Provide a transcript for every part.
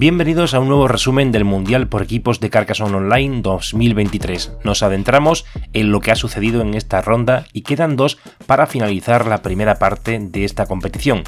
Bienvenidos a un nuevo resumen del Mundial por equipos de Carcassonne Online 2023. Nos adentramos en lo que ha sucedido en esta ronda y quedan dos para finalizar la primera parte de esta competición.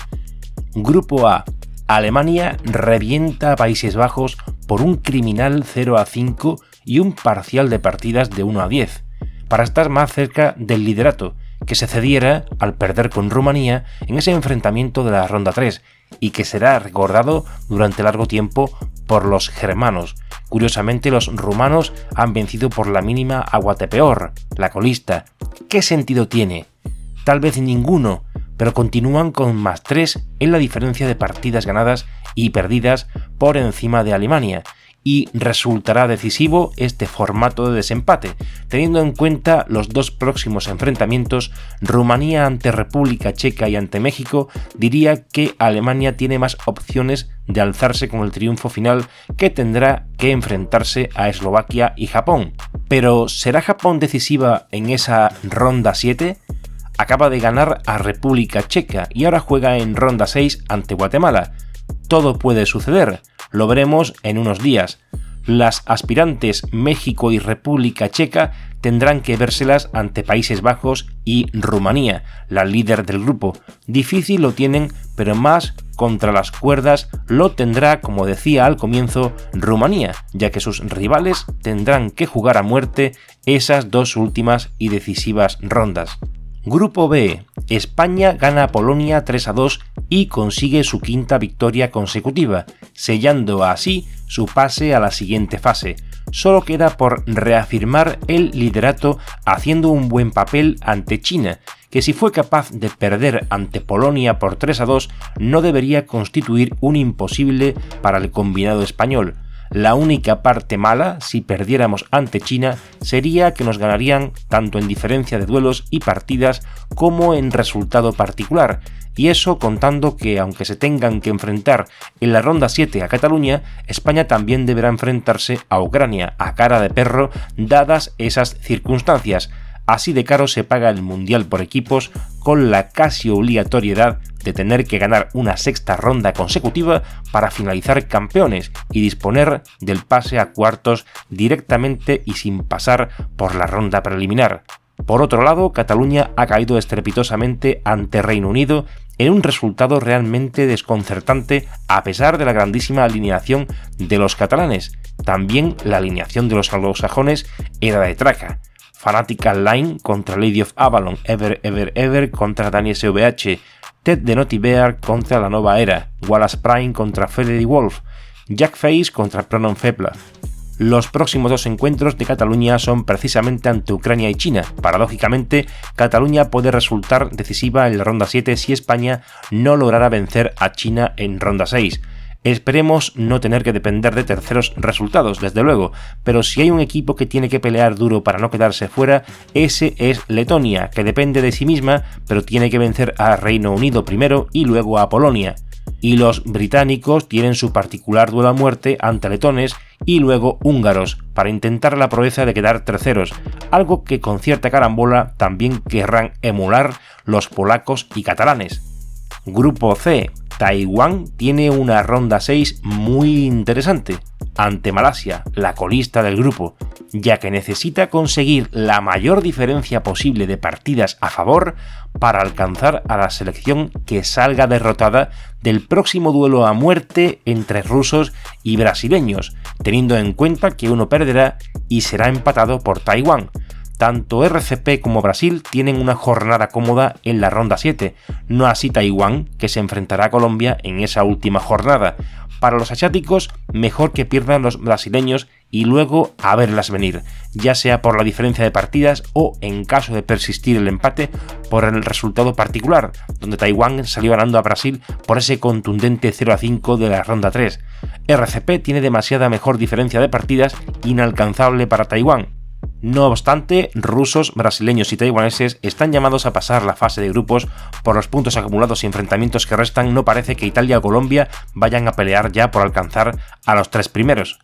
Grupo A. Alemania revienta a Países Bajos por un criminal 0 a 5 y un parcial de partidas de 1 a 10, para estar más cerca del liderato, que se cediera al perder con Rumanía en ese enfrentamiento de la ronda 3 y que será recordado durante largo tiempo por los germanos. Curiosamente, los rumanos han vencido por la mínima a Guatepeor, la colista. ¿Qué sentido tiene? Tal vez ninguno, pero continúan con más 3 en la diferencia de partidas ganadas y perdidas por encima de Alemania, y resultará decisivo este formato de desempate, teniendo en cuenta los dos próximos enfrentamientos, Rumanía ante República Checa y ante México, diría que Alemania tiene más opciones de alzarse con el triunfo final que tendrá que enfrentarse a Eslovaquia y Japón. Pero ¿será Japón decisiva en esa ronda 7? Acaba de ganar a República Checa y ahora juega en ronda 6 ante Guatemala. Todo puede suceder, lo veremos en unos días. Las aspirantes México y República Checa tendrán que vérselas ante Países Bajos y Rumanía, la líder del grupo. Difícil lo tienen, pero más contra las cuerdas lo tendrá, como decía al comienzo, Rumanía, ya que sus rivales tendrán que jugar a muerte esas dos últimas y decisivas rondas. Grupo B. España gana a Polonia 3 a 2 y consigue su quinta victoria consecutiva, sellando así su pase a la siguiente fase. Solo queda por reafirmar el liderato haciendo un buen papel ante China, que si fue capaz de perder ante Polonia por 3 a 2 no debería constituir un imposible para el combinado español la única parte mala, si perdiéramos ante China, sería que nos ganarían tanto en diferencia de duelos y partidas como en resultado particular, y eso contando que aunque se tengan que enfrentar en la ronda 7 a Cataluña, España también deberá enfrentarse a Ucrania a cara de perro dadas esas circunstancias. Así de caro se paga el Mundial por equipos con la casi obligatoriedad de tener que ganar una sexta ronda consecutiva para finalizar campeones y disponer del pase a cuartos directamente y sin pasar por la ronda preliminar. Por otro lado, Cataluña ha caído estrepitosamente ante Reino Unido en un resultado realmente desconcertante a pesar de la grandísima alineación de los catalanes. También la alineación de los anglosajones era de traca. Fanatical Line contra Lady of Avalon, Ever Ever Ever contra Daniel SVH, Ted de Bear contra la Nova Era, Wallace Prime contra Freddy Wolf, Jack Face contra Pronon Fepla. Los próximos dos encuentros de Cataluña son precisamente ante Ucrania y China. Paradójicamente, Cataluña puede resultar decisiva en la ronda 7 si España no lograra vencer a China en ronda 6. Esperemos no tener que depender de terceros resultados, desde luego, pero si hay un equipo que tiene que pelear duro para no quedarse fuera, ese es Letonia, que depende de sí misma, pero tiene que vencer a Reino Unido primero y luego a Polonia. Y los británicos tienen su particular duelo a muerte ante letones y luego húngaros, para intentar la proeza de quedar terceros, algo que con cierta carambola también querrán emular los polacos y catalanes. Grupo C, Taiwán tiene una ronda 6 muy interesante ante Malasia, la colista del grupo, ya que necesita conseguir la mayor diferencia posible de partidas a favor para alcanzar a la selección que salga derrotada del próximo duelo a muerte entre rusos y brasileños, teniendo en cuenta que uno perderá y será empatado por Taiwán, tanto RCP como Brasil tienen una jornada cómoda en la ronda 7, no así Taiwán, que se enfrentará a Colombia en esa última jornada. Para los asiáticos, mejor que pierdan los brasileños y luego a verlas venir, ya sea por la diferencia de partidas o, en caso de persistir el empate, por el resultado particular, donde Taiwán salió ganando a Brasil por ese contundente 0 a 5 de la ronda 3. RCP tiene demasiada mejor diferencia de partidas inalcanzable para Taiwán, no obstante, rusos, brasileños y taiwaneses están llamados a pasar la fase de grupos por los puntos acumulados y enfrentamientos que restan. No parece que Italia o Colombia vayan a pelear ya por alcanzar a los tres primeros.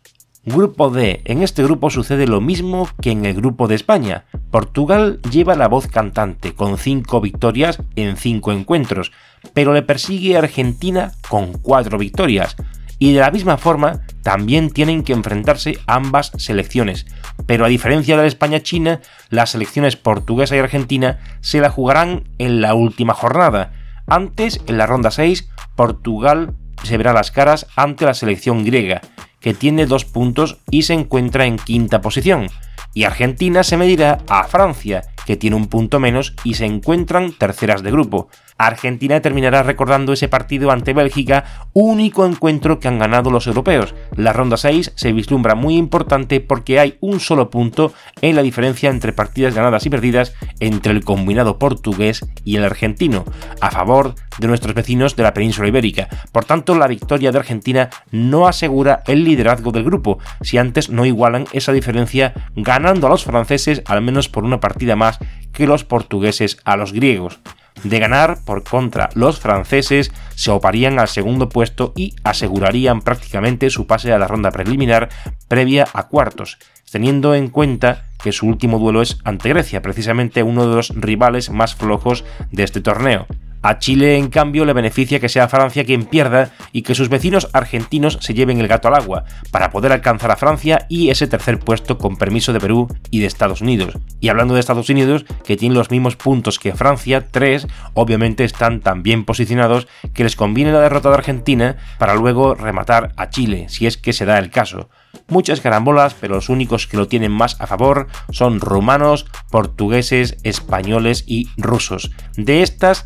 Grupo D. En este grupo sucede lo mismo que en el grupo de España. Portugal lleva la voz cantante con 5 victorias en 5 encuentros, pero le persigue Argentina con 4 victorias y de la misma forma también tienen que enfrentarse ambas selecciones. Pero a diferencia de la España-China, las selecciones portuguesa y argentina se la jugarán en la última jornada. Antes, en la ronda 6, Portugal se verá las caras ante la selección griega, que tiene dos puntos y se encuentra en quinta posición. Y Argentina se medirá a Francia, que tiene un punto menos y se encuentran terceras de grupo. Argentina terminará recordando ese partido ante Bélgica, único encuentro que han ganado los europeos. La ronda 6 se vislumbra muy importante porque hay un solo punto en la diferencia entre partidas ganadas y perdidas entre el combinado portugués y el argentino, a favor de nuestros vecinos de la península ibérica. Por tanto, la victoria de Argentina no asegura el liderazgo del grupo, si antes no igualan esa diferencia ganando a los franceses al menos por una partida más que los portugueses a los griegos. De ganar, por contra, los franceses se oparían al segundo puesto y asegurarían prácticamente su pase a la ronda preliminar previa a cuartos, teniendo en cuenta que su último duelo es ante Grecia, precisamente uno de los rivales más flojos de este torneo. A Chile, en cambio, le beneficia que sea Francia quien pierda y que sus vecinos argentinos se lleven el gato al agua, para poder alcanzar a Francia y ese tercer puesto con permiso de Perú y de Estados Unidos. Y hablando de Estados Unidos, que tiene los mismos puntos que Francia, tres, obviamente están tan bien posicionados que les conviene la derrota de Argentina para luego rematar a Chile, si es que se da el caso muchas carambolas, pero los únicos que lo tienen más a favor son rumanos, portugueses, españoles y rusos. De estas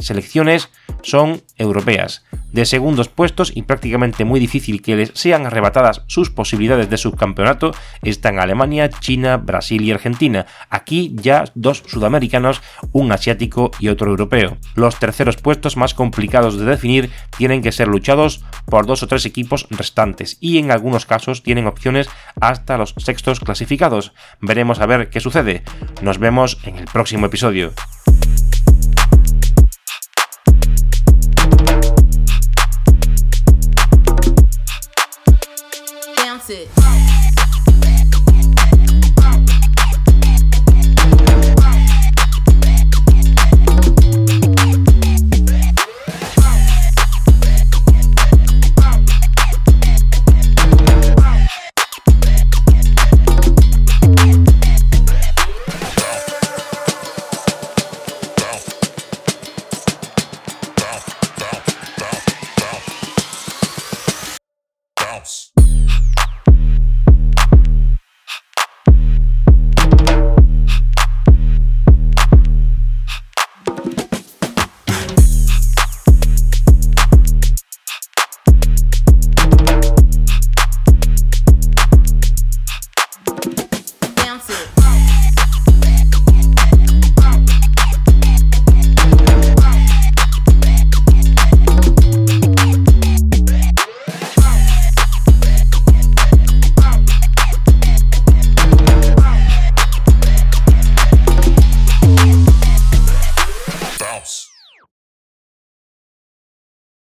selecciones son europeas de segundos puestos y prácticamente muy difícil que les sean arrebatadas sus posibilidades de subcampeonato están Alemania, China, Brasil y Argentina. Aquí ya dos sudamericanos, un asiático y otro europeo. Los terceros puestos más complicados de definir tienen que ser luchados por dos o tres equipos restantes y en algunos casos tienen opciones hasta los sextos clasificados. Veremos a ver qué sucede. Nos vemos en el próximo episodio.